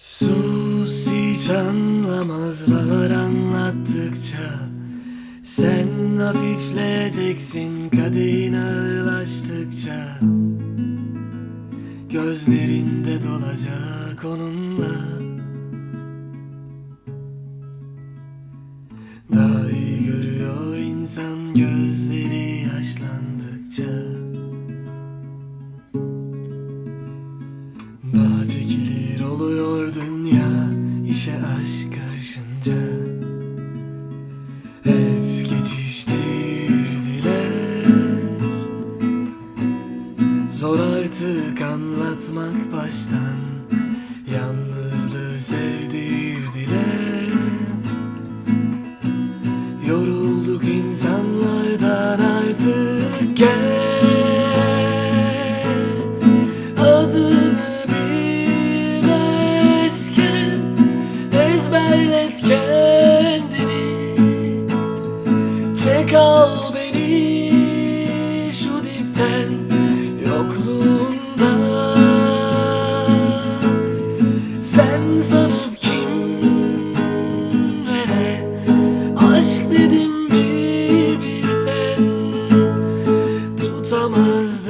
Sus anlamazlar anlattıkça Sen hafifleyeceksin kadehin ağırlaştıkça. Gözlerinde dolacak onunla. Daha iyi görüyor insan gözleri işe aşk karışınca Hep geçiştirdiler. Zor artık anlatmak baştan Yalnızlığı sevdirdiler. Yorulduk insanlardan ezberlet kendini. Çek al beni şu dipten yokluğumda. Sen sanıp kimlere aşk dedim bir bilsen. Tutamazdın